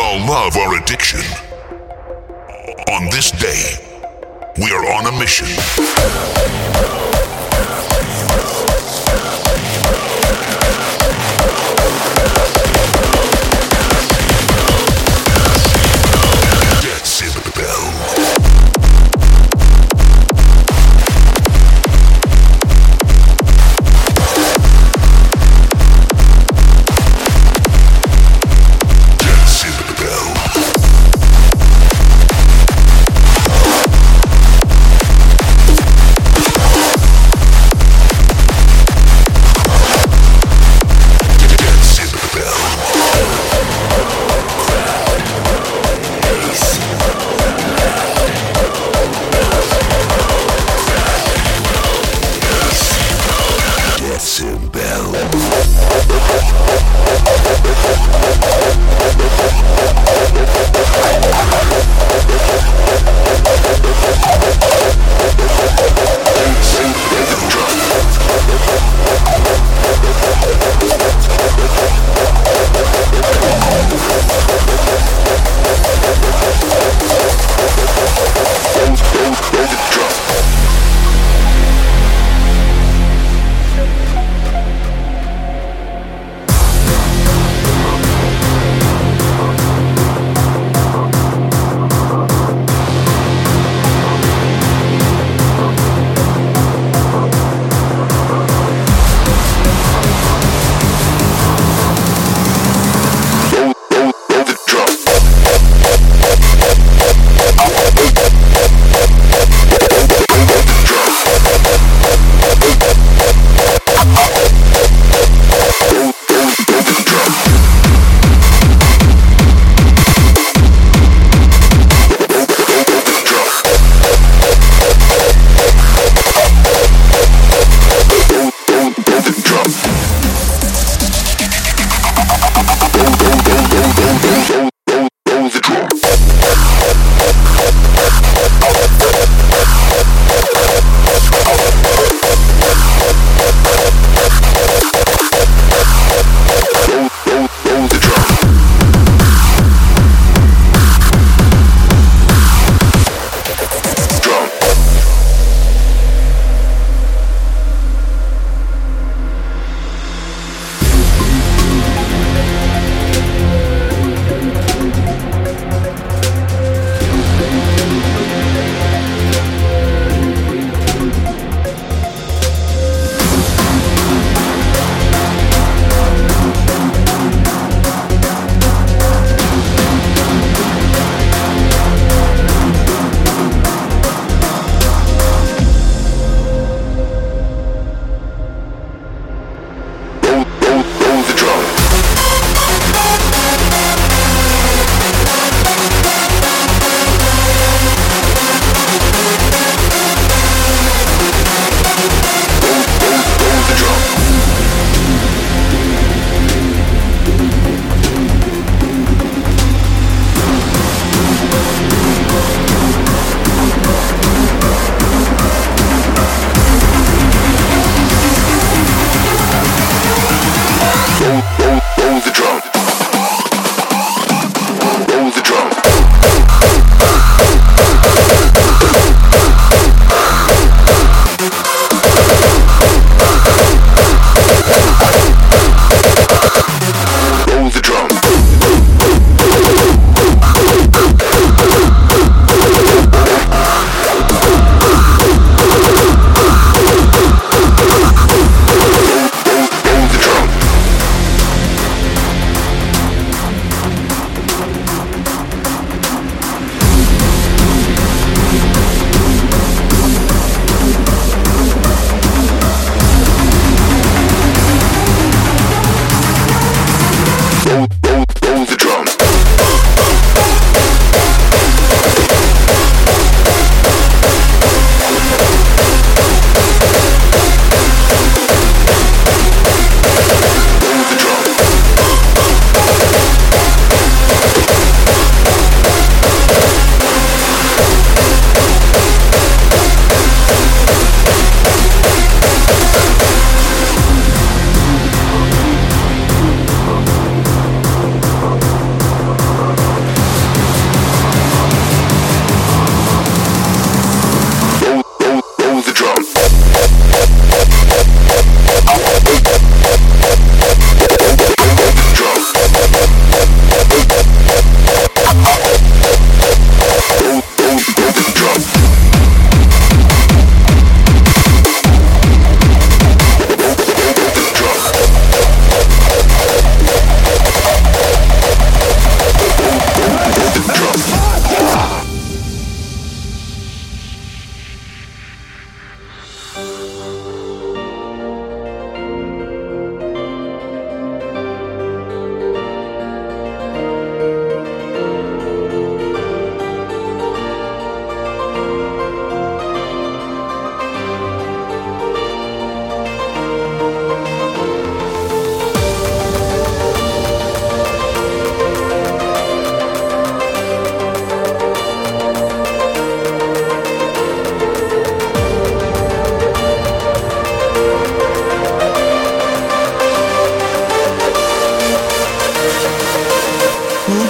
all love our addiction. On this day, we are on a mission.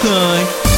good.